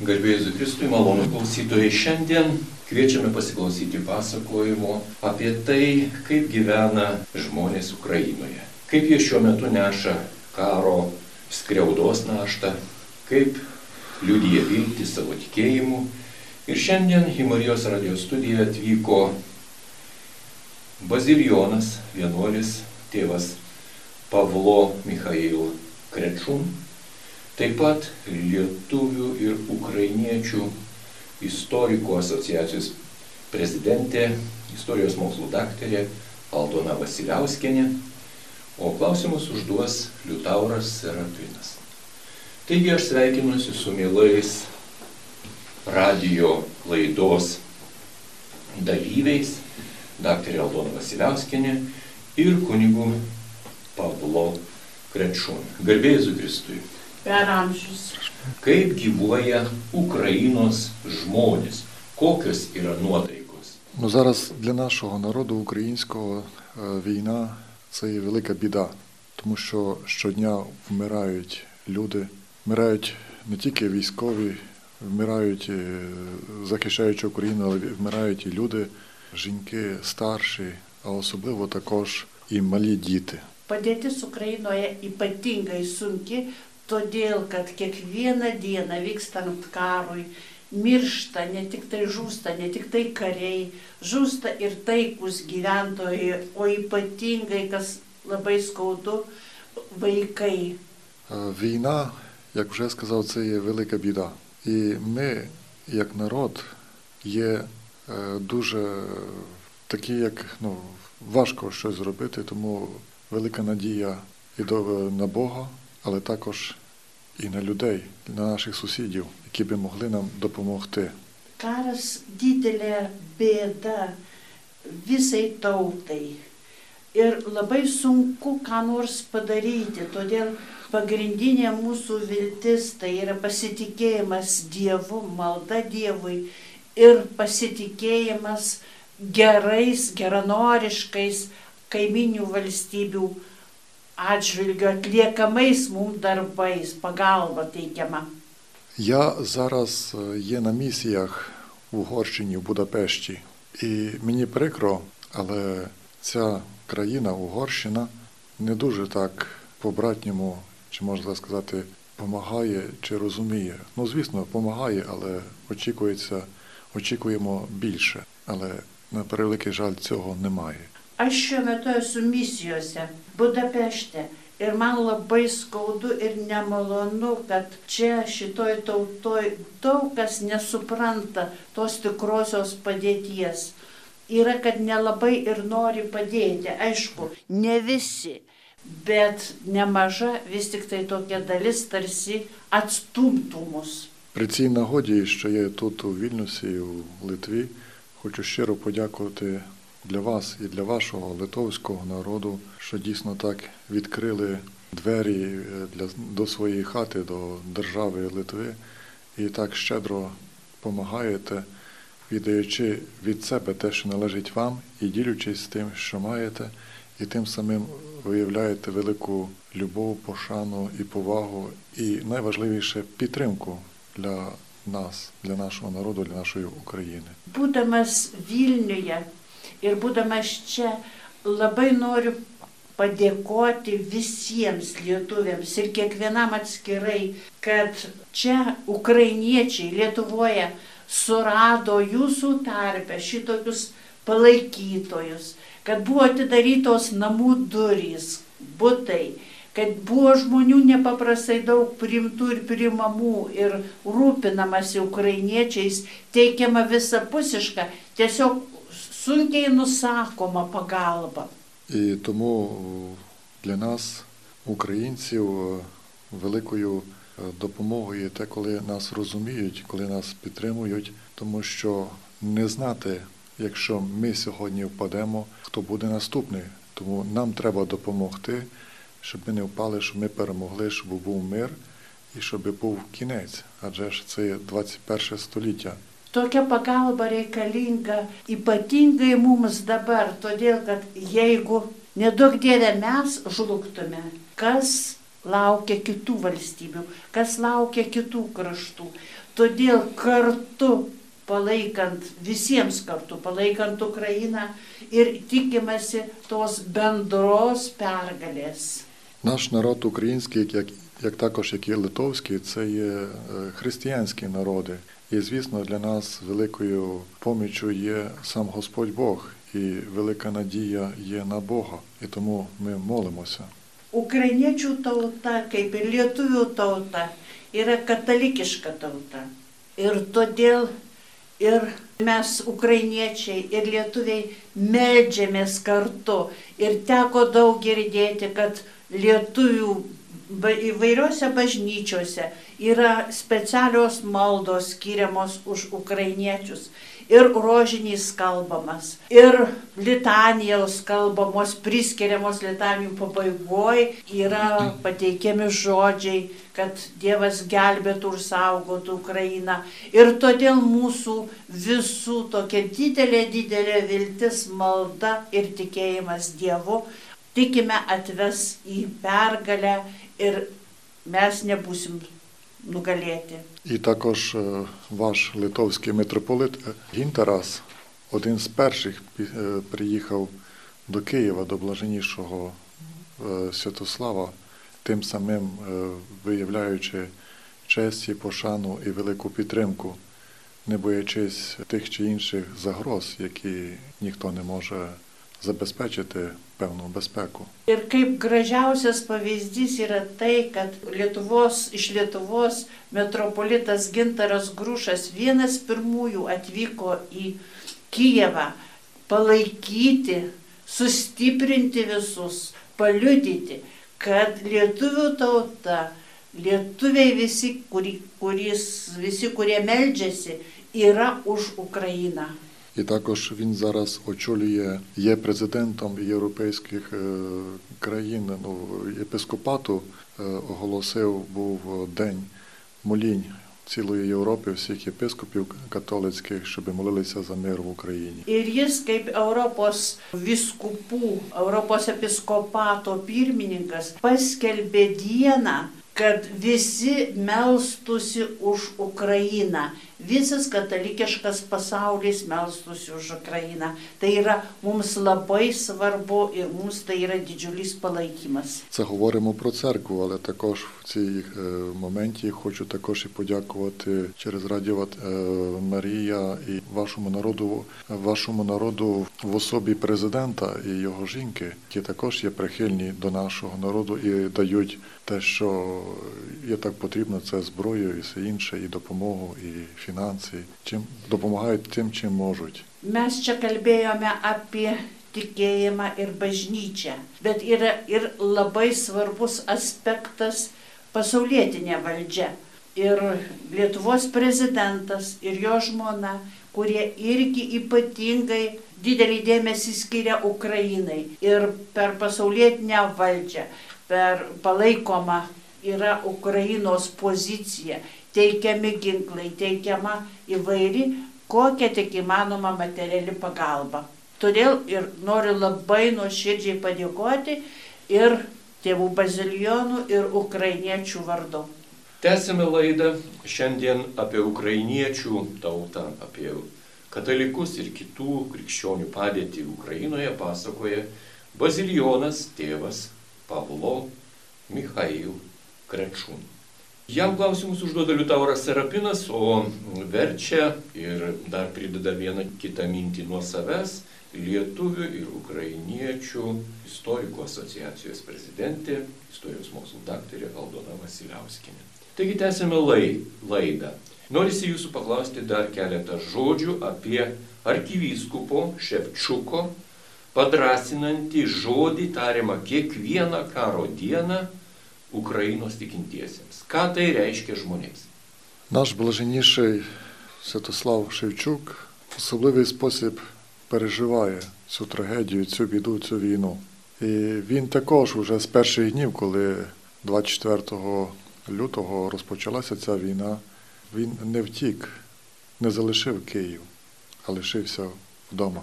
Garbėjus Kristui, malonus klausytojai, šiandien kviečiame pasiklausyti pasakojimo apie tai, kaip gyvena žmonės Ukrainoje. Kaip jie šiuo metu neša karo skriaudos naštą, kaip liudyje vilti savo tikėjimu. Ir šiandien į Marijos radijos studiją atvyko Baziljonas, vienuolis, tėvas Pavlo Mikhail Krečum, taip pat lietuvių ir ukrainiečių istorikų asociacijos prezidentė, istorijos mokslų daktarė Aldona Vasiliauskenė, o klausimus užduos Liutauras Serapinas. Taigi aš sveikinuosi su mielais radio laidos dalyviais, daktarė Aldona Vasiliauskenė ir kunigu Pavlo Krečūn. Garbėjai Kristui. Per amžius. Kaip gyvuoja Україnos žmonės? Kokios yra nuotaikos? Ну зараз для нашого народу українського е, війна це є велика біда, тому що щодня вмирають люди, вмирають не тільки військові, вмирають е, захищаючи Україну, але вмирають і люди, жінки старші, а особливо також і малі діти. Padėtis Ukrainoje ypatingai sunki, todėl kad kiekvieną dieną vykstant karui miršta ne tik tai žūsta, ne tik tai kariai, žūsta ir taikus gyventojai, o ypatingai, kas labai skaudu, vaikai. Е, Війна, як вже сказав, це є велика біда. І ми, як народ, є е, дуже такі, як ну, важко щось зробити, тому велика надія і на Бога, але також і на людей, на наших сусідів, які би могли нам допомогти. Karas didelė bėda visai tautai. Ir labai sunku ką nors padaryti, todėl pagrindinė mūsų viltis tai yra pasitikėjimas Dievu, malda Dievui ir pasitikėjimas gerais, geranoriškais kaiminių valstybių atžvilgiu atliekamais mums darbais, pagalba teikiama. Я зараз е, є на місіях в Угорщині, в Будапешті, і мені прикро, але ця країна, Угорщина, не дуже так по-братньому, чи можна сказати, допомагає чи розуміє. Ну, звісно, допомагає, але очікується, очікуємо більше. Але на превеликий жаль цього немає. Aš šiuo metu esu misijose Budapešte ir man labai skaudu ir nemalonu, kad čia šitoj tautoj daug kas nesupranta tos tikrosios padėties. Yra, kad nelabai ir nori padėti. Aišku, ne visi, bet nemaža vis tik tai tokia dalis tarsi atstumtų mus. При цій нагоді, що я тут у Вільнюсі, у Литві, хочу щиро подякувати для вас і для вашого литовського народу, що дійсно так відкрили двері е, для, до своєї хати, до держави Литви, і так щедро допомагаєте, віддаючи від себе те, що належить вам, і ділючись тим, що маєте, і тим самим виявляєте велику любов, пошану і повагу, і найважливіше підтримку для нас, для нашого народу, для нашої України. Būdamas Vilniuje ir būdamas čia, labai noriu padėkoti visiems lietuviams ir kiekvienam atskirai, kad čia ukrainiečiai Lietuvoje surado jūsų tarpę šitokius palaikytojus, kad buvo atidarytos namų durys, būtai, kad buvo žmonių nepaprastai daug primtų ir primamų ir rūpinamasi ukrainiečiais, teikiama visapusiška, tiesiog sunkiai nusakoma pagalba. І тому для нас, українців, великою допомогою є те, коли нас розуміють, коли нас підтримують, тому що не знати, якщо ми сьогодні впадемо, хто буде наступний. Тому нам треба допомогти, щоб ми не впали, щоб ми перемогли, щоб був мир і щоб був кінець. Адже ж це 21 століття. Tokia pagalba reikalinga ypatingai mums dabar, todėl kad jeigu nedaug dievė mes žlugtume, kas laukia kitų valstybių, kas laukia kitų kraštų. Todėl kartu palaikant, visiems kartu palaikant Ukrainą ir tikimasi tos bendros pergalės. Наш народ український, як, як також як і литовський, це є е, християнські народи. І звісно, для нас великою поміччю є сам Господь Бог, і велика надія є на Бога. І тому ми молимося. Ukrainiečių tauta, kaip ir lietuvių tauta, yra katalikiška tauta. Ir todėl ir mes, ukrainiečiai, ir lietuviai, meldžiamės kartu. Ir teko daug girdėti, kad lietuvių ba- įvairiose bažnyčiose yra specialios maldos skiriamos už ukrainiečius. Ir rožinys kalbamas, ir litanijos kalbamos, priskiriamos litanijų pabaigoje yra pateikiami žodžiai, kad Dievas gelbėtų ir saugotų Ukrainą. Ir todėl mūsų visų tokia didelė, didelė viltis, malda ir tikėjimas Dievu tikime atves į pergalę ir mes nebūsim nugalėti. І також е, ваш литовський митрополит Гінтерас, один з перших е, приїхав до Києва, до блаженнішого е, Святослава, тим самим виявляючи честь і пошану і велику підтримку, не боячись тих чи інших загроз, які ніхто не може забезпечити pelno be speko. Ir kaip gražiausias pavyzdys yra tai, kad Lietuvos, iš Lietuvos metropolitas Gintaras Grušas vienas pirmųjų atvyko į Kijevą palaikyti, sustiprinti visus, paliudyti, kad lietuvių tauta, lietuviai visi, kuri, kuris, visi kurie meldžiasi, yra už Ukrainą. І також він зараз очолює, є президентом європейських е, країн. Ну, єпископату е, оголосив був день молінь цілої Європи, всіх єпископів католицьких, щоб молилися за мир в Україні. Ir jis kaip Europos viskupų, Europos episkopato pirmininkas paskelbė dieną, kad visi melstusi už Ukrainą. Visas katalikiškas pasaulis melstusi už Ukrainą. Tai yra mums labai svarbu ir mums tai yra didžiulis palaikymas. Це говоримо про церкву, але також в цій е, моменті хочу також і подякувати через Радіо е, Марія і вашому народу, вашому народу в особі президента і його жінки, які також є прихильні до нашого народу і дають те, що є так потрібно, це зброю і все інше, і допомогу, і фінанси. Чим допомагають тим, чим можуть. Mes čia kalbėjome apie tikėjimą ir bažnyčią, bet yra ir labai svarbus aspektas pasaulietinė valdžia. Ir Lietuvos prezidentas ir jo žmona, kurie irgi ypatingai didelį dėmesį skiria Ukrainai. Ir per pasaulietinę valdžią, per palaikomą yra Ukrainos pozicija, teikiami ginklai, teikiama įvairi kokia tik įmanoma materiali pagalba. Todėl ir noriu labai nuoširdžiai padėkoti ir tėvų bazilionų, ir ukrainiečių vardu. Tęsime laidą šiandien apie ukrainiečių tautą, apie katalikus ir kitų krikščionių padėtį Ukrainoje pasakoja bazilionas tėvas Pavlo Mikhail Krečūn. Jam klausimus užduoda Liutauras Serapinas, o verčia ir dar prideda vieną kitą mintį nuo savęs lietuvių ir ukrainiečių istorikų asociacijos prezidentė, istorijos mokslų daktarė Aldona Vasiliauskinė. Taigi tęsime lai, laidą. Norisi jūsų paklausti dar keletą žodžių apie arkivyskupo Ševčiuko padrasinantį žodį tariamą kiekvieną karo dieną Ukrainos tikintiesiems. Ką tai reiškia žmonėms? Наш блаженніший Святослав Шевчук в особливий спосіб переживає цю трагедію, цю біду, цю війну. І він також уже з перших днів, коли 24 лютого розпочалася ця війна, він не втік, не залишив Київ, а лишився вдома.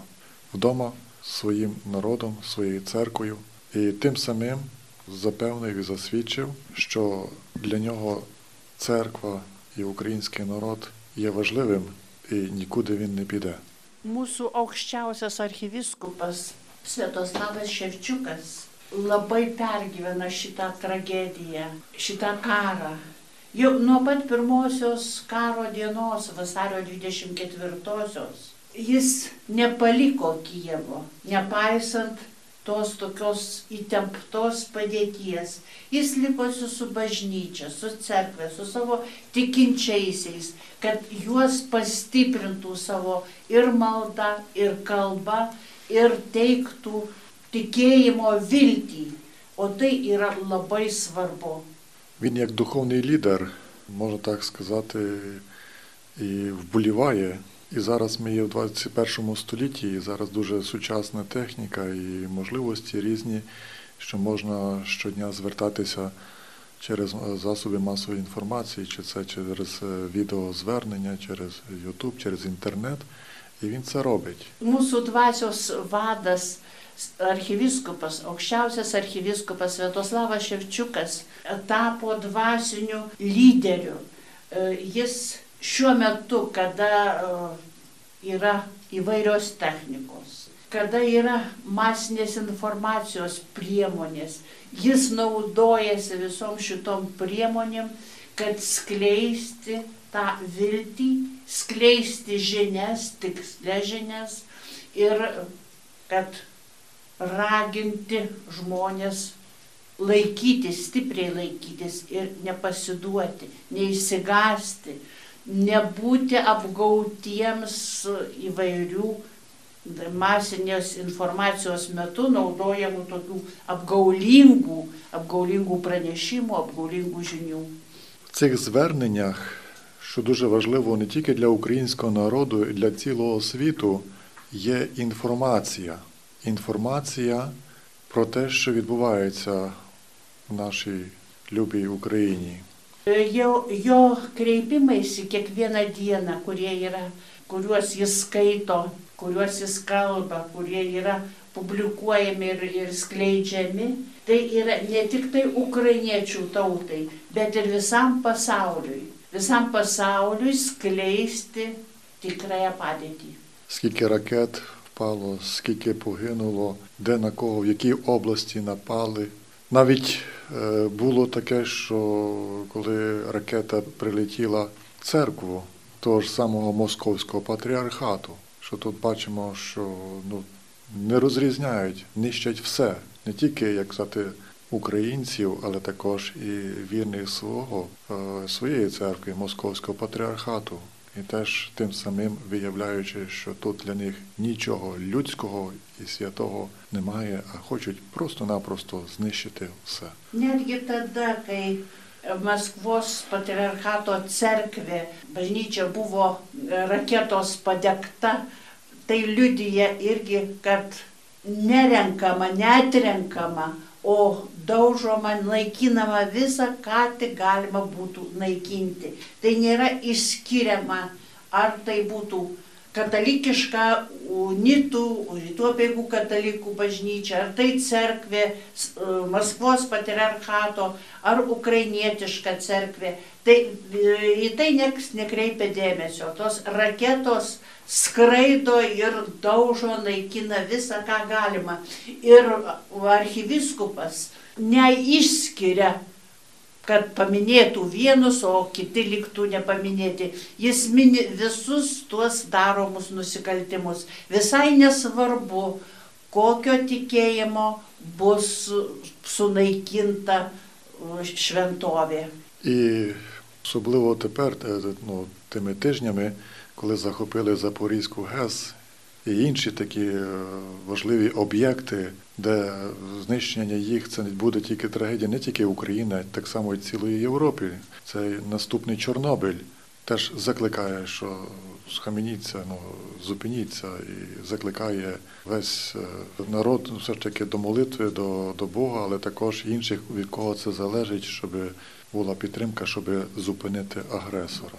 Вдома своїм народом, своєю церквою. І тим самим запевнив і засвідчив, що для нього церква і український народ є важливим і нікуди він не піде. Mūsų aukščiausias archyviskupas Sviatoslavas Ševčiukas labai pergyvena šitą tragediją, šitą karą. Jau nuo pat pirmosios karo dienos, vasario 24-osios, jis nepaliko Kijevo, nepaisant tos tokios įtemptos padėties. Jis likosi su bažnyčia, su cerkve, su savo tikinčiaisiais, kad juos pastiprintų savo ir maldą, ir kalbą, ir teiktų tikėjimo viltį. O tai yra labai svarbu. Він як духовний лідер, можна так сказати, і вболіває. І зараз ми є в 21 столітті, і зараз дуже сучасна техніка і можливості різні, що можна щодня звертатися через е, засоби масової інформації, чи це через е, відеозвернення, через YouTube, через інтернет. І він це робить. Mūsų dvasios vadas, archyviskupas, aukščiausias archyviskupas Sviatoslavas Ševčiukas tapo dvasiniu lyderiu. Jis šiuo metu, kada e, yra įvairios technikos, kada yra masinės informacijos priemonės, jis naudojasi visom šitom priemonėm, kad skleisti tą viltį, skleisti žinias, tikslę žinias ir kad raginti žmonės laikytis, stipriai laikytis ir nepasiduoti, neįsigasti, nebūti apgautiems įvairių masinės informacijos metu naudojamų tokių apgaulingų, apgaulingų pranešimų, apgaulingų žinių. В цих зверненнях, що дуже важливо не тільки для українського народу, і для цілого світу, є інформація. Інформація про те, що відбувається в нашій любій Україні. Jo, jo kreipimaisi kiekvieną dieną, kurie yra, kuriuos jis skaito, kuriuos jis kalba, kurie yra publikuojami ir, ir skleidžiami, tai yra ne tik tai ukrainiečių tautai, bet ir visam pasauliui. Visam pasauliui skleisti tikrąją padėtį. Скільки ракет впало, скільки погинуло, де на кого, в якій області напали. Навіть е, було таке, що коли ракета прилетіла в церкву того ж самого московського патріархату, що тут бачимо, що ну, не розрізняють, нищать все, не тільки, як сказати, українців, але також і вірних свого, е, своєї церкви, московського патріархату. І теж тим самим виявляючи, що тут для них нічого людського і святого немає, а хочуть просто-напросто знищити все. Tada, kai Maskvos patriarchato cerkvė, bažnyčia buvo e, raketos padegta, tai liudyja irgi, kad nerenkama, netrenkama, o daužoma, naikinama visa, ką tik galima būtų naikinti. Tai nėra išskiriama, ar tai būtų katalikiška unitų, rytų apeigų katalikų bažnyčia, ar tai cerkvė e, Maskvos patriarchato, ar ukrainietiška cerkvė. Tai e, į tai nieks nekreipia dėmesio. Tos raketos skraido ir daužo, naikina visą, ką galima. Ir archyviskupas neišskiria kad paminėtų vienus, o kiti liktų nepaminėti. Jis mini visus tuos daromus nusikaltimus. Visai nesvarbu, kokio tikėjimo bus sunaikinta uh, šventovė. І особливо тепер, е, ну, тими тижнями, коли захопили Запорізьку ГЕС і інші такі е, важливі об'єкти, де знищення їх це не буде тільки трагедія, не тільки України, а так само і цілої Європі. Це наступний Чорнобиль. Теж закликає, що схаменіться, ну, зупиніться і закликає весь е, народ ну, все ж таки до молитви, до, до Бога, але також інших, від кого це залежить, щоб була підтримка, щоб зупинити агресора.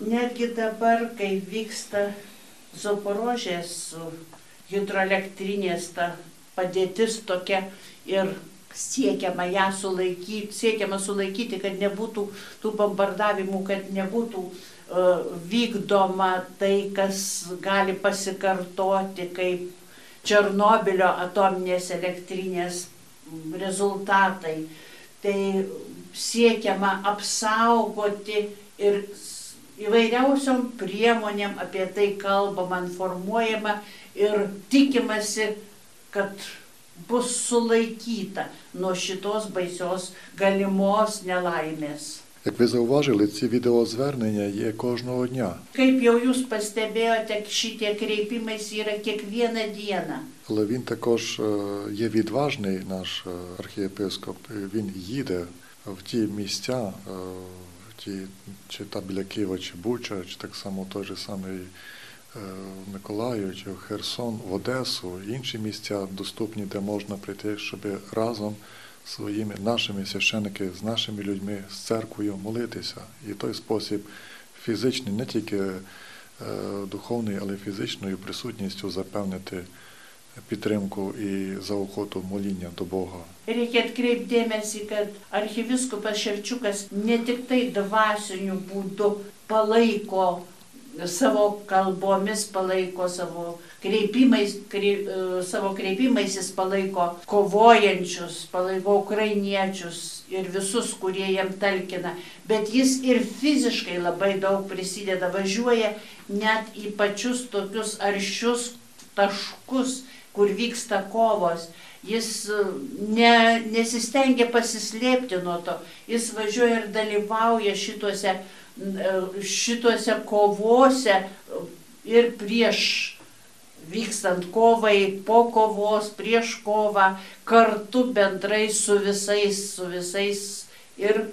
Netgi dabar, kai vyksta Zaporožės hidroelektrinės ta padėtis tokia ir siekiama ją sulaikyti, siekiama sulaikyti, kad nebūtų tų bombardavimų, kad nebūtų uh, vykdoma tai, kas gali pasikartoti kaip Černobilio atominės elektrinės rezultatai. Tai siekiama apsaugoti ir įvairiausiom priemonėm apie tai kalbama, informuojama ir tikimasi, kad bus sulaikyta nuo šitos baisios galimos nelaimės. Як ви зауважили, ці відеозвернення є кожного дня. Kaip jau jūs pastebėjote, šitie kreipimais yra kiekvieną dieną. Але він також е, є відважний, наш е, архієпископ. Він їде в ті місця, е, в ті, чи та біля Києва, чи Буча, чи так само той же самий е, Миколаїв, чи Херсон, в Одесу, інші місця доступні, де можна прийти, щоб разом своїми нашими священники, з нашими людьми, з церквою молитися. І той спосіб фізичний, не тільки е, духовний, але й фізичною присутністю запевнити підтримку і заохоту моління до Бога. Reikia atkreipdėmėsi, kad archiviskupas Ševčiukas ne tik tai dvasiniu būdu palaiko savo kalbomis, palaiko savo kreipimais, kreip, e, savo kreipimais jis palaiko kovojančius, palaiko ukrainiečius ir visus, kurie jam talkina, bet jis ir fiziškai labai daug prisideda, važiuoja net į pačius tokius aršius taškus, kur vyksta kovos. Jis e, ne, nesistengia pasislėpti nuo to, jis važiuoja ir dalyvauja šituose, e, šituose kovose ir prieš vykstant kovai, po kovos, prieš kovą, kartu bendrai su visais, su visais ir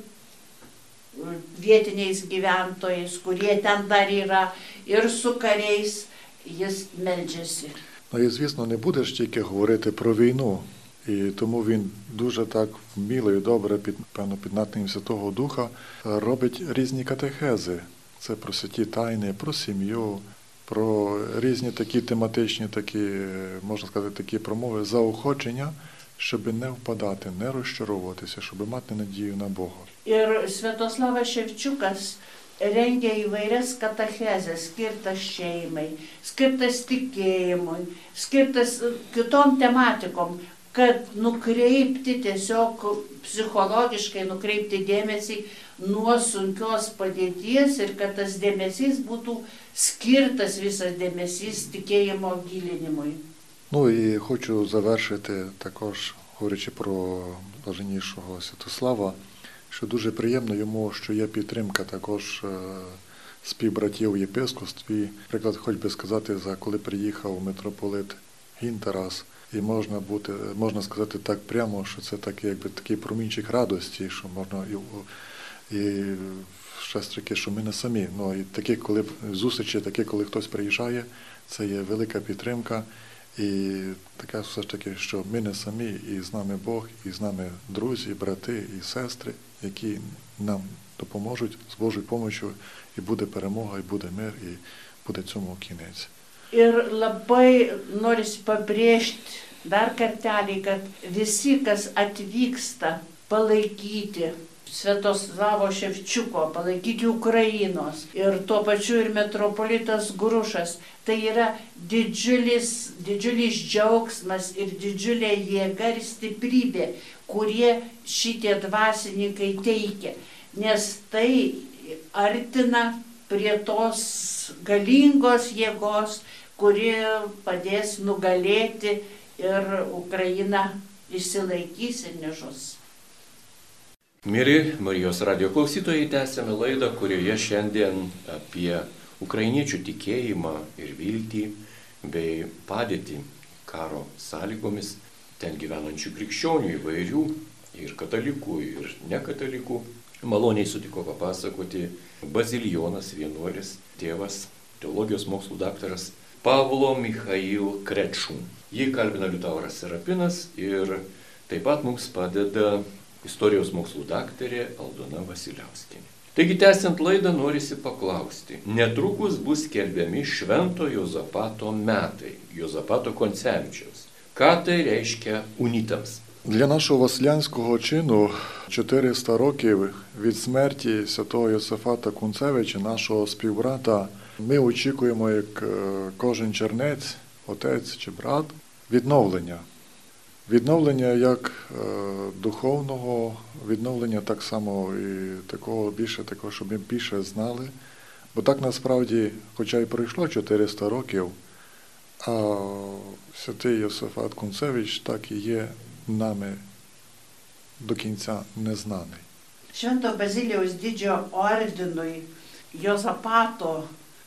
vietiniais gyventojais, kurie ten dar yra, ir su kariais, jis meldžiasi. Ну і звісно, не будеш тільки говорити про війну. І тому він дуже так вміло і добре, під певно, під натним Святого Духа робить різні катехези. Це про святі тайни, про сім'ю, про різні такі тематичні, такі, можна сказати, такі промови, заохочення, щоб не впадати, не розчаровуватися, щоб мати надію на Бога. Ir Svetoslavas Ševčiukas rengia įvairias katechezės, skirtas šeimai, skirtas tikėjimui, skirtas e, kitom tematikom, kad nukreipti tiesiog psichologiškai nukreipti dėmesį nuo sunkios padėties ir kad tas dėmesys būtų skirtas visas dėmesys tikėjimo gilinimui. Ну і хочу завершити також, говорячи про блаженнішого Святослава, що дуже приємно йому, що є підтримка також е, співбратів в єпископстві. Приклад, хоч би сказати, за коли приїхав митрополит Гінтарас, і можна бути, можна сказати так прямо, що це такий, якби такий промінчик радості, що можна і, і щось таке, що ми не самі. Ну і такі, коли зустрічі, такі, коли хтось приїжджає, це є велика підтримка. І таке все ж таки, що ми не самі, і з нами Бог, і з нами друзі, брати і сестри, які нам допоможуть з Божою допомогою, і буде перемога, і буде мир, і буде цьому кінець. Ir labai norisi pabrėžti dar kartelį, kad visi, kas atvyksta palaikyti Svetoslavo Ševčiuko, palaikyti Ukrainos ir tuo pačiu ir metropolitas Grušas, tai yra didžiulis, didžiulis džiaugsmas ir didžiulė jėga ir stiprybė, kurie šitie dvasininkai teikia, nes tai artina prie tos galingos jėgos, kuri padės nugalėti ir Ukraina išsilaikys ir nežus. Miri Marijos radio klausytojai, tęsėme laidą, kurioje šiandien apie ukrainiečių tikėjimą ir viltį bei padėtį karo sąlygomis ten gyvenančių krikščionių įvairių ir katalikų, ir nekatalikų. Maloniai sutiko papasakoti Bazilijonas vienuolis, tėvas, teologijos mokslų daktaras Pavlo Mikhail Krečų. Jį kalbina Liutauras Serapinas ir taip pat mums padeda istorijos mokslų daktarė Aldona Vasiliauskinė. Taigi, tęsiant laidą, norisi paklausti. Netrukus bus skelbiami Švento Jozapato metai, Jozapato koncepcijos. Ką tai reiškia unitams? Для нашого васлянського чину 400 років від смерті святого Йосифата Кунцевича, нашого співбрата, ми очікуємо, як е, кожен чернець, отець чи брат, відновлення. Відновлення як е, духовного, відновлення так само і такого більше, такого, щоб ми більше знали. Бо так насправді, хоча й пройшло 400 років, а святий Йосифат Кунцевич так і є нами до кінця незнаний. Švento Bazilijaus didžiojo ordinui Jozapato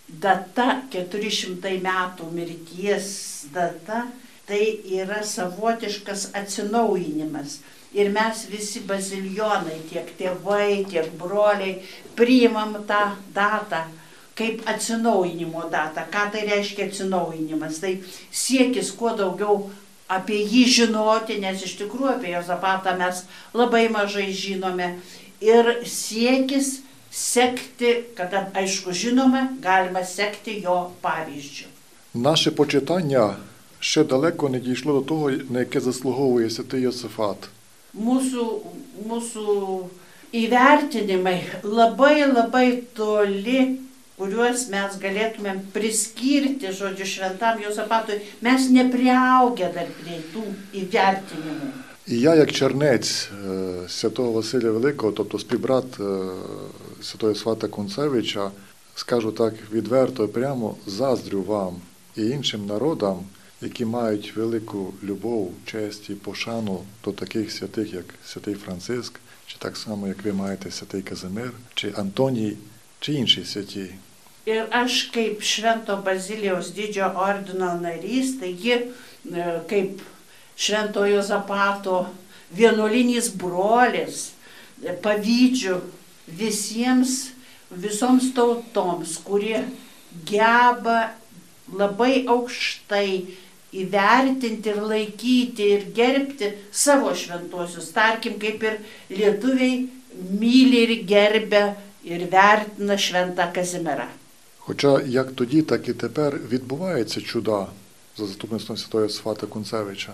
data 400 metų mirties data tai yra savotiškas atsinaujinimas. Ir mes visi bazilionai, tiek tėvai, tiek broliai, priimam tą datą kaip atsinaujinimo datą. Ką tai reiškia atsinaujinimas? Tai siekis kuo daugiau apie jį žinoti, nes iš tikrųjų apie Jozapatą mes labai mažai žinome. Ir siekis sekti, kada aišku žinome, galima sekti jo pavyzdžiu. Наше почитання ще далеко не дійшло до того, на яке заслуговує святий Йосифат. Mūsų, mūsų įvertinimai labai labai toli, kuriuos mes galėtumėm priskirti, žodžiu, šventam Jozapatui, mes nepriaugę dar prie tų įvertinimų. Я, як чернець е, святого Василя Великого, тобто співбрат е, святого Свата Кунцевича, скажу так відверто, і прямо заздрю вам і іншим народам, які мають велику любов, честь і пошану до таких святих, як святий Франциск, чи так само, як ви маєте святий Казимир, чи Антоній, чи інші святі. Ir aš kaip Švento Bazilijaus didžio ordino narys, taigi e, kaip Šventojo Zapato vienuolinis brolis, pavydžiu visiems, visoms tautoms, kurie geba labai aukštai įvertinti ir laikyti ir gerbti savo šventuosius. Tarkim, kaip ir lietuviai myli ir gerbia ir vertina šventą Kazimierą. Хоча як тоді, так і тепер відбуваються чуда за заступництвом святого Свата Кунцевича.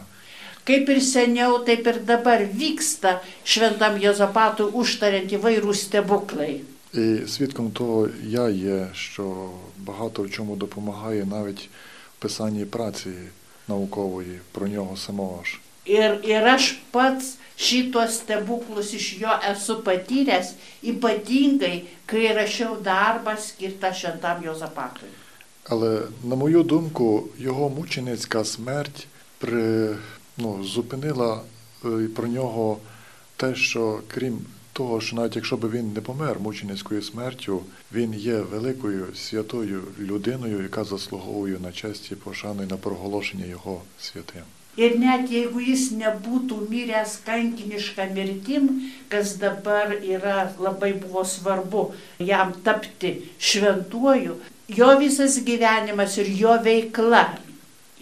Kaip ir seniau, taip ir dabar vyksta šventam Jozapatui užtariant įvairūs stebuklai. І свідком того я є, що багато в чому допомагає навіть в писанні праці наукової про нього самого ж. Ir, ir aš pats šitos stebuklus iš jo esu patyręs, ypatingai, kai rašiau darbą skirtą šventam Jozapatui. Але на мою думку, його мученицька смерть при, ну, зупинила про нього те, що крім того, що навіть якщо б він не помер мученицькою смертю, він є великою святою людиною, яка заслуговує на честь і пошану і на проголошення його святим. Ir net jeigu jis nebūtų miręs kankinišką mirtim, kas dabar yra labai buvo svarbu jam tapti šventuoju, jo visas gyvenimas ir jo veikla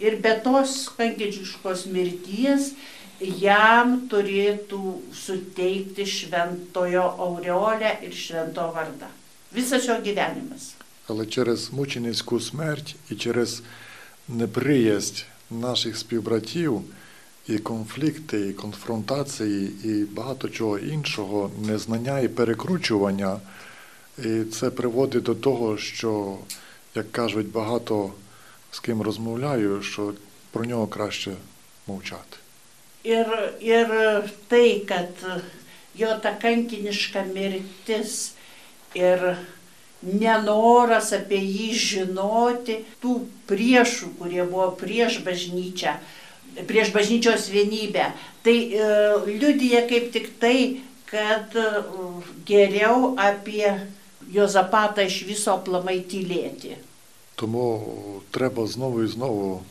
ir be tos kankiniškos mirties jam turėtų suteikti šventojo aureolę ir švento vardą. Visas jo gyvenimas. Але через мученицьку смерть і через неприязнь наших співбратів і конфлікти, і конфронтації, і багато чого іншого, незнання і перекручування, і це приводить до того, що, як кажуть, багато з ким розмовляю, що про нього краще мовчати. Ir, ir tai, kad jo ta kankiniška mirtis ir nenoras apie jį žinoti, tų priešų, kurie buvo prieš bažnyčią, prieš bažnyčios vienybę, tai e, liudija kaip tik tai, kad e, geriau apie Jozapatą iš viso aplamai tylėti. Тому треба знову і знову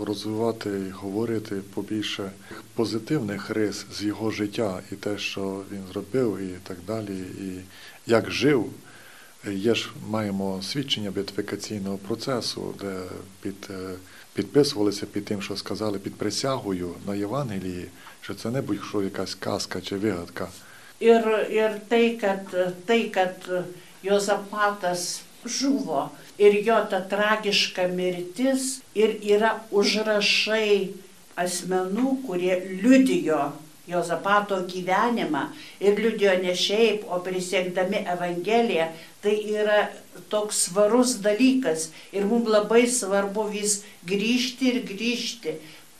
розвивати говорити побільше позитивних рис з його життя і те, що він зробив, і так далі, і як жив. Є ж маємо свідчення бетифікаційного процесу, де під, е, підписувалися під тим, що сказали під присягою на Євангелії, що це не будь-що якась казка чи вигадка. Ir, ir tai, kad, tai, kad Jozapatas žuvo ir jo ta tragiška mirtis ir yra užrašai asmenų, kurie liudijo Jozapato gyvenimą ir liudijo ne šiaip, o prisiekdami Evangeliją, tai yra toks svarus dalykas ir mums labai svarbu vis grįžti ir grįžti,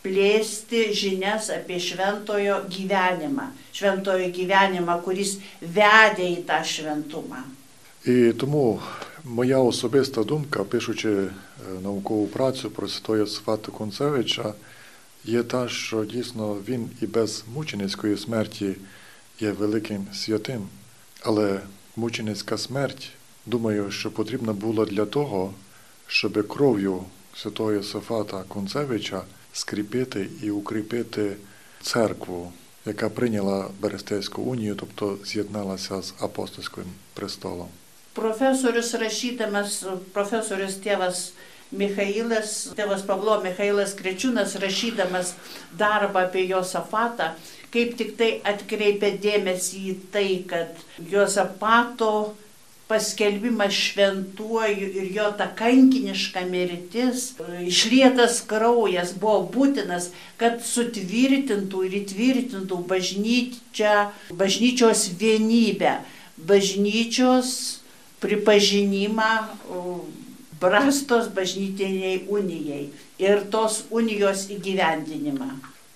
plėsti žinias apie šventojo gyvenimą, šventojo gyvenimą, kuris vedė į tą šventumą. І тому моя особиста думка, пишучи наукову працю про Святого Свата Концевича, є та, що дійсно він і без мученицької смерті є великим святим. Але мученицька смерть, думаю, що потрібна була для того, щоб кров'ю святого Йосифата Концевича скріпити і укріпити церкву, яка прийняла Берестейську унію, тобто з'єдналася з апостольським престолом. Profesorius rašydamas, profesorius tėvas Mikhailas, tėvas Pavlo Mikhailas Krečiūnas rašydamas darbą apie Josafatą, kaip tik tai atkreipia dėmesį į tai, kad Josapato paskelbimas šventuoju ir jo ta kankiniška mirtis, išlietas kraujas buvo būtinas, kad sutvirtintų ir įtvirtintų bažnyčią, bažnyčios vienybę, bažnyčios pripažinimą brastos bažnytiniai unijai ir tos unijos įgyvendinimą.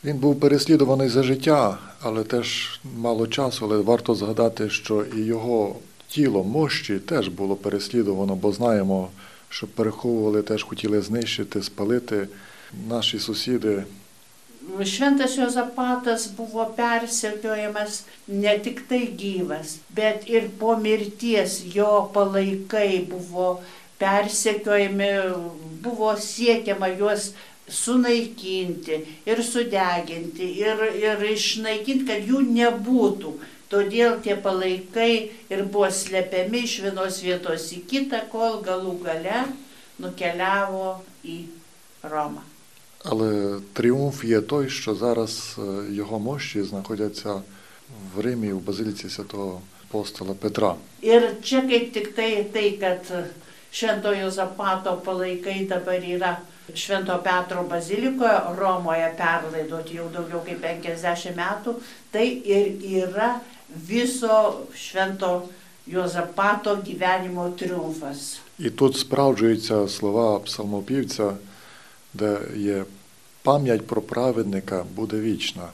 Він був переслідуваний за життя, але теж мало часу, але варто згадати, що і його тіло мощі теж було переслідувано, бо знаємо, що переховували, теж хотіли знищити, спалити наші сусіди. Šventas Jozapatas buvo persekiojamas ne tik tai gyvas, bet ir po mirties jo palaikai buvo persekiojami, buvo siekiama juos sunaikinti ir sudeginti ir, ir išnaikinti, kad jų nebūtų. Todėl tie palaikai ir buvo slepiami iš vienos vietos į kitą, kol galų gale nukeliavo į Romą. Але тріумф є той, що зараз його мощі знаходяться в Римі, в базиліці святого апостола Петра. Ir čia kaip tik tai, tai kad Šventojo Zapato palaikai dabar yra Švento Petro bazilikoje Romoje perlaidoti jau daugiau kaip 50 metų, tai ir yra viso Švento Jozapato gyvenimo triumfas. І тут справджуються слова псалмопівця, де є пам'ять про праведника буде вічна.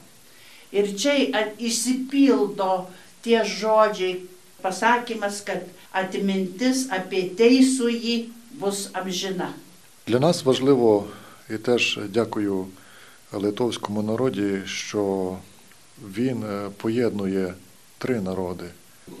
Ir čia įsipildo tie žodžiai, pasakymas, kad atmintis apie teisųjį bus amžina. Для нас важливо, і теж дякую литовському народі, що він поєднує три народи.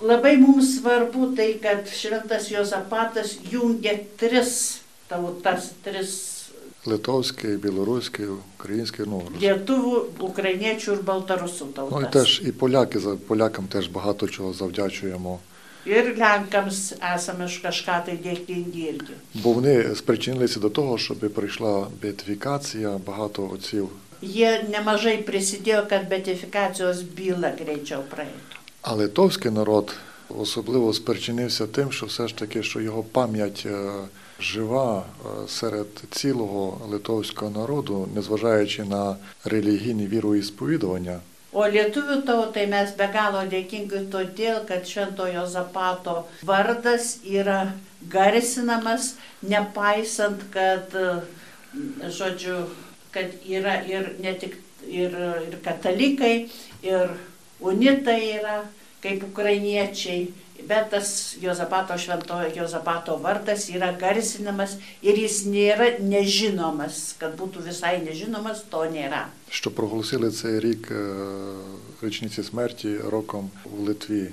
Labai mums svarbu tai, kad Šventas Jozapatas jungia tris tautas, tris Литовський, білоруський, український, ну, lietuvių, ukrainiečių ir baltarusų ну і tautas. теж і поляки, полякам теж багато чого завдячуємо. Ir Lenkams esame už kažką tai dėkingi irgi. Бо вони спричинилися до того, щоб прийшла беатифікація, багато отців. Jie nemažai prisidėjo, kad betifikacijos byla greičiau praeitų. А литовський народ особливо спричинився тим, що все ж таки, що його пам'ять е, жива е, серед цілого литовського народу, незважаючи на релігійні віроісповідування. O lietuvių tautai mes be galo dėkingi todėl, kad Šventojo Zapato vardas yra garsinamas, nepaisant, kad, žodžiu, kad yra ir ne tik ir, ir katalikai, ir unitai yra, kaip ukrainiečiai, bet tas Jozapato šventojo Jozapato vardas yra garsinamas ir jis nėra nežinomas, kad būtų visai nežinomas, to nėra. що проголосили цей рік е, річниці смерті роком у Литві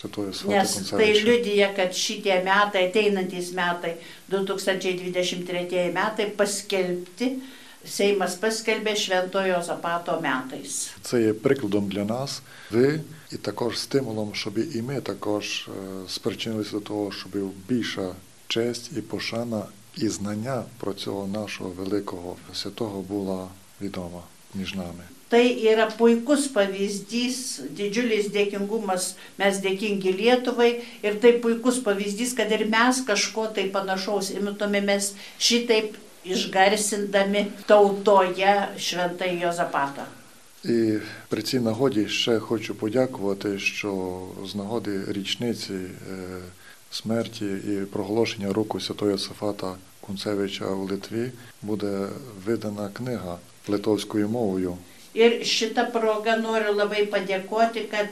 Святої Свято Nes tai Концевича. liudyja, kad šitie metai, ateinantys metai, 2023 metai paskelbti, Seimas paskelbė Šventojo Zapato metais. Це є прикладом для нас, ви, і також стимулом, щоб і ми також е, спричинилися до того, щоб більша честь і пошана і знання про цього нашого великого святого була відома між нами. Tai yra puikus pavyzdys, didžiulis dėkingumas, mes dėkingi Lietuvai ir tai puikus pavyzdys, kad ir mes kažko tai panašaus imtumėmės šitaip išgarsindami tautoje šventai Jozapatą. І при цій нагоді ще хочу подякувати, що з нагоди річниці е, смерті і проголошення року святого Йосифата Кунцевича у Литві буде видана книга литовською мовою. Ir šitą progą noriu labai padėkoti, kad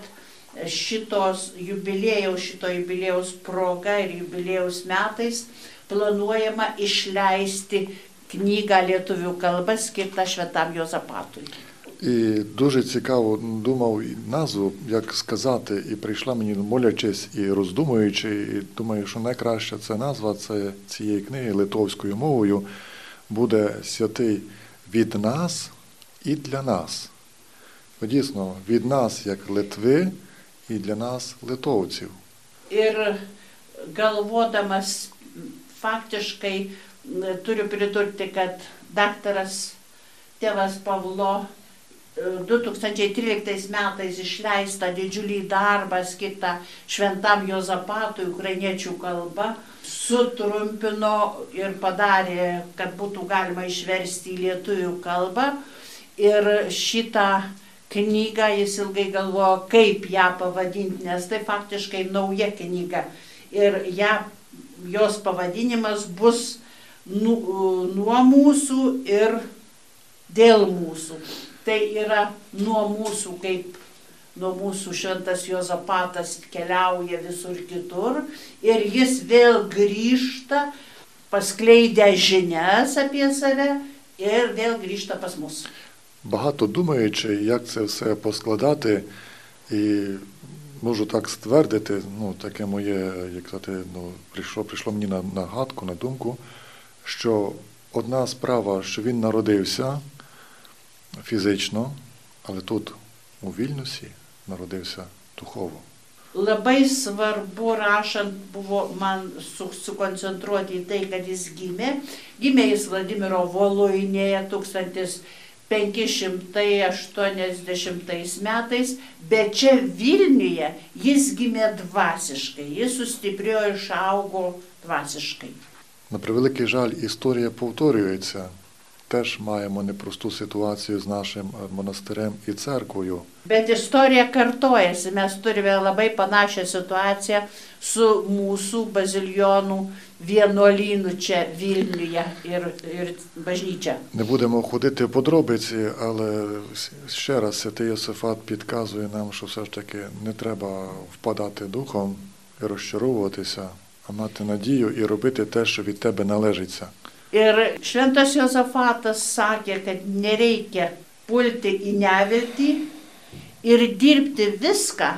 šitos jubilėjaus, šito jubilėjaus proga ir jubilėjaus metais planuojama išleisti knygą lietuvių kalba skirtą Šventam Jozapatui. І дуже цікаво думав назву, як сказати, і прийшла мені молячись і роздумуючи, і думаю, що найкраща це назва це цієї книги литовською мовою буде святий від нас і для нас. Бо Дійсно, від нас як Литви і для нас литовців. Ir galvodamas faktiškai turiu pridurti, kad daktaras tėvas Pavlo e, 2013 metais išleistą didžiulį darbą skirtą šventam Jozapatui ukrainiečių kalba sutrumpino ir padarė, kad būtų galima išversti į lietuvių kalbą. Ir šitą knygą jis ilgai galvojo, kaip ją pavadinti, nes tai faktiškai nauja knyga. Ir ją, jos pavadinimas bus nu, nuo mūsų ir dėl mūsų. Tai yra nuo mūsų, kaip nuo mūsų šventas Jozapatas keliauja visur kitur ir jis vėl grįžta, paskleidę žinias apie save ir vėl grįžta pas mus. Багато думаючи, як це все поскладати, і можу так ствердити, ну таке моє, як сказати, ну прийшло, прийшло мені на нагадку, на думку, що одна справа, що він народився фізично, але тут, у Вільнюсі, народився духово. Labai svarbu rašant buvo man su, sukoncentruoti į tai, kad jis gimė. Gimė jis Vladimiro Voluinėje 1580 metais, bet čia Vilniuje jis gimė dvasiškai, jis sustiprėjo ir išaugo dvasiškai. На превеликий жаль, історія повторюється. Теж маємо непросту ситуацію з нашим е, монастирем і церквою. Bet istorija kartojasi, mes turime labai panašią situaciją su mūsų bazilionų vienuolynu čia Vilniuje ir, ir bažnyčia. Не будемо ходити в подробиці, але ще раз святий Йосифат підказує нам, що все ж таки не треба впадати духом і розчаровуватися, а мати надію і робити те, що від тебе належиться. Ir šventas Jozafatas sakė, kad nereikia pulti į neviltį ir dirbti viską,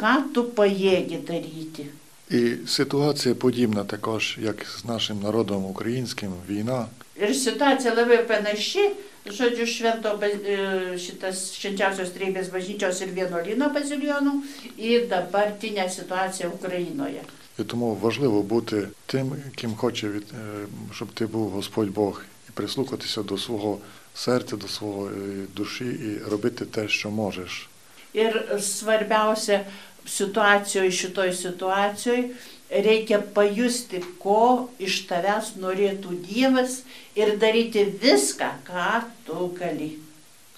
ką tu pajėgi daryti. І ситуація подібна також, як з нашим народом українським, війна. Ir situacija labai panaši, žodžiu, švento, ba- e, šitas švenčiausios treibės bažnyčios ir vienuolino bazilionų į dabartinę situaciją Ukrainoje. І тому важливо бути тим, ким хоче, від- е, щоб ти був Господь Бог, і прислухатися до свого серця, до своєї душі і робити те, що можеш. Ir svarbiausia situacijoje, šitoj situacijoje, reikia pajusti, ko iš tavęs norėtų Dievas ir daryti viską, ką tu gali.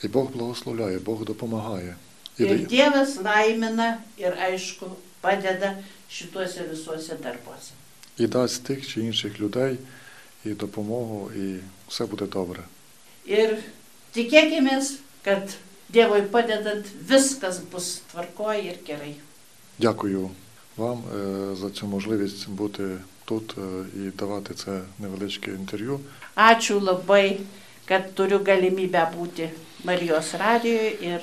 І Бог благословляє, Бог допомагає. І Ir дає- Dievas laimina ir aišku padeda šituose visuose darbuose. і дасть тих чи інших людей і допомогу, і все буде добре. Ir tikėkime, kad Dievui padedant viskas bus tvarkoje ir gerai. Дякую вам е, за цю можливість бути тут е, і давати це невеличке інтерв'ю. Ačiū labai, kad turiu galimybę būti Marijos radijoje ir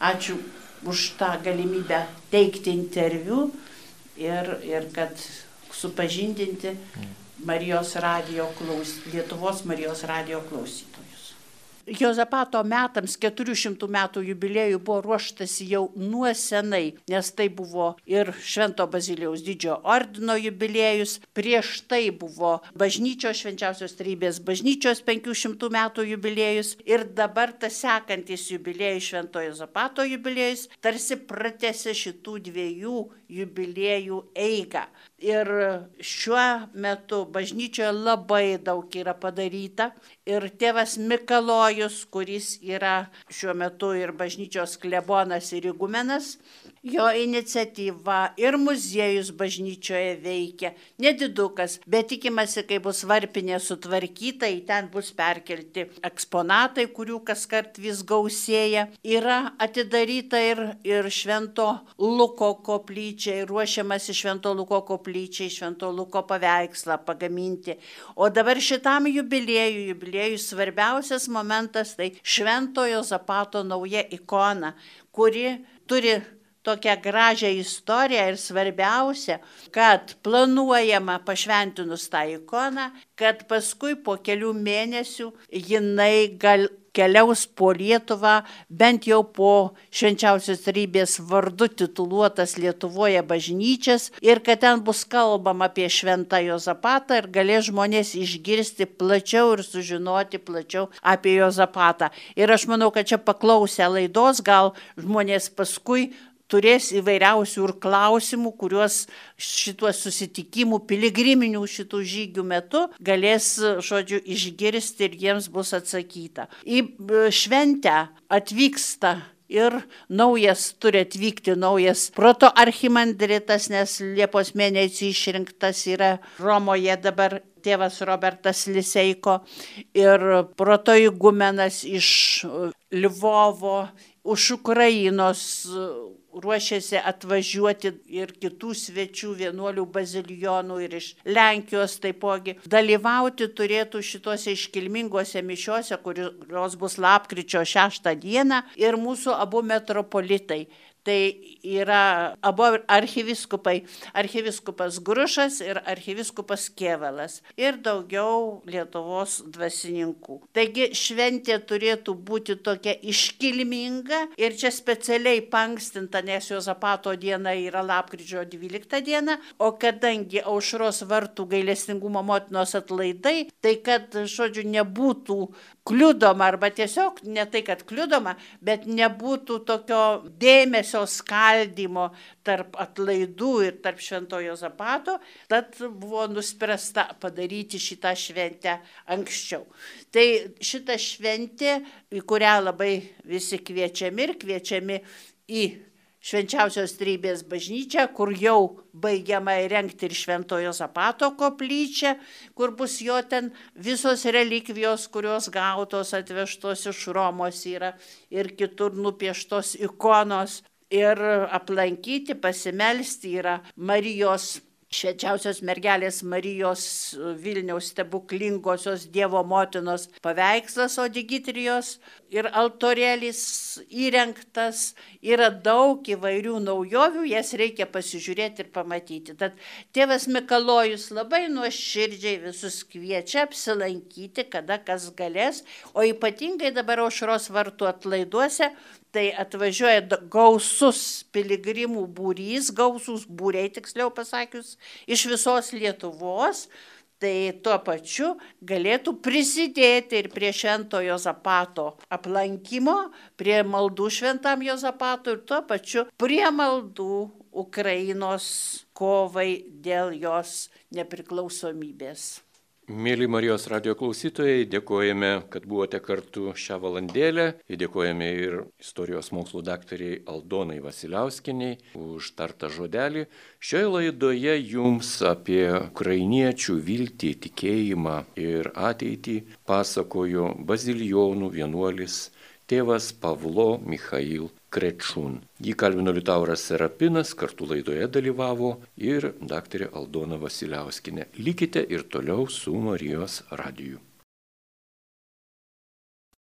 ačiū už tą galimybę teikti interviu ir, ir kad supažindinti Marijos radijo klaus, Lietuvos Marijos radijo klausytojus. Jozapato metams 400 metų jubiliejų buvo ruoštasi jau nuo senai, nes tai buvo ir Švento Bazilijaus didžiojo ordino jubiliejus, prieš tai buvo bažnyčios švenčiausios trybės bažnyčios 500 metų jubiliejus ir dabar tas sekantis jubiliejus Švento Jozapato jubiliejus tarsi pratęsė šitų dviejų jubiliejų eigą. Ir šiuo metu bažnyčioje labai daug yra padaryta. Ir tėvas Mikalojus, kuris yra šiuo metu ir bažnyčios klebonas ir įgumenas, jo iniciatyva ir muziejus bažnyčioje veikia. Nedidukas, bet tikimasi, kai bus varpinė sutvarkyta, į ten bus perkelti eksponatai, kurių kas kart vis gausėja. Yra atidaryta ir, ir Švento Luko koplyčia, ir ruošiamasi Švento Luko koplyčiai, Švento Luko paveikslą pagaminti. O dabar šitam jubiliejui, jubiliejui svarbiausias momentas tai Šventojo Zapato nauja ikona, kuri turi tokią gražią istoriją ir svarbiausia, kad planuojama pašventinus tą ikoną, kad paskui po kelių mėnesių jinai gal keliaus po Lietuvą, bent jau po švenčiausios rybės vardu tituluotas Lietuvoje bažnyčias ir kad ten bus kalbama apie šventą Jozapatą ir galės žmonės išgirsti plačiau ir sužinoti plačiau apie Jozapatą. Ir aš manau, kad čia paklausę laidos gal žmonės paskui turės įvairiausių ir klausimų, kuriuos šituo susitikimu, piligriminių šitų žygių metu galės, žodžiu, išgirsti ir jiems bus atsakyta. Į e, šventę atvyksta ir naujas turi atvykti naujas proto archimandritas, nes Liepos mėnesį išrinktas yra Romoje dabar tėvas Robertas Liseiko ir proto įgumenas iš Lvovo, už Ukrainos ruošiasi atvažiuoti ir kitų svečių vienuolių bazilijonų ir iš Lenkijos taipogi. Dalyvauti turėtų šituose iškilmingose mišiuose, kurios bus lapkričio 6 dieną ir mūsų abu metropolitai. Tai yra abu archiviskupai, archiviskupas Grušas ir archiviskupas Kievalas ir daugiau Lietuvos dvasininkų. Taigi šventė turėtų būti tokia iškilminga ir čia specialiai pankstinta, nes Jozapato diena yra lapkričio 12 diena, o kadangi aušros vartų gailestingumo motinos atlaidai, tai kad, žodžiu, nebūtų kliudoma arba tiesiog ne tai, kad kliudoma, bet nebūtų tokio dėmesio skaldimo tarp atlaidų ir tarp šventojo zapato, tad buvo nuspręsta padaryti šitą šventę anksčiau. Tai šita šventė, į kurią labai visi kviečiami ir kviečiami į švenčiausios trybės bažnyčią, kur jau baigiama įrengti ir šventojo zapato koplyčią, kur bus jo ten visos relikvijos, kurios gautos atvežtos iš Romos yra ir kitur nupieštos ikonos. Ir aplankyti, pasimelsti yra Marijos švenčiausios mergelės Marijos Vilniaus stebuklingosios Dievo motinos paveikslas Odigitrijos ir altorėlis įrengtas, yra daug įvairių naujovių, jas reikia pasižiūrėti ir pamatyti. Tad tėvas Mikalojus labai nuoširdžiai visus kviečia apsilankyti, kada kas galės, o ypatingai dabar aušros vartų atlaiduose tai atvažiuoja gausus piligrimų būrys, gausus būriai tiksliau pasakius, iš visos Lietuvos. Tai tuo pačiu galėtų prisidėti ir prie šventojo zapato aplankymo, prie maldų šventam Jozapato ir tuo pačiu prie maldų Ukrainos kovai dėl jos nepriklausomybės. Mėly Marijos radio klausytojai, dėkojame, kad buvote kartu šią valandėlę. Dėkojame ir istorijos mokslų daktariai Aldonai Vasiliauskiniai už tartą žodelį. Šioje laidoje jums apie ukrainiečių viltį, tikėjimą ir ateitį pasakojo bazilijonų vienuolis tėvas Pavlo Mikhail Krečun. Jį kalbino Liutauras Serapinas, kartu laidoje dalyvavo ir daktarė Aldona Vasiliauskinė. Likite ir toliau su Marijos radiju.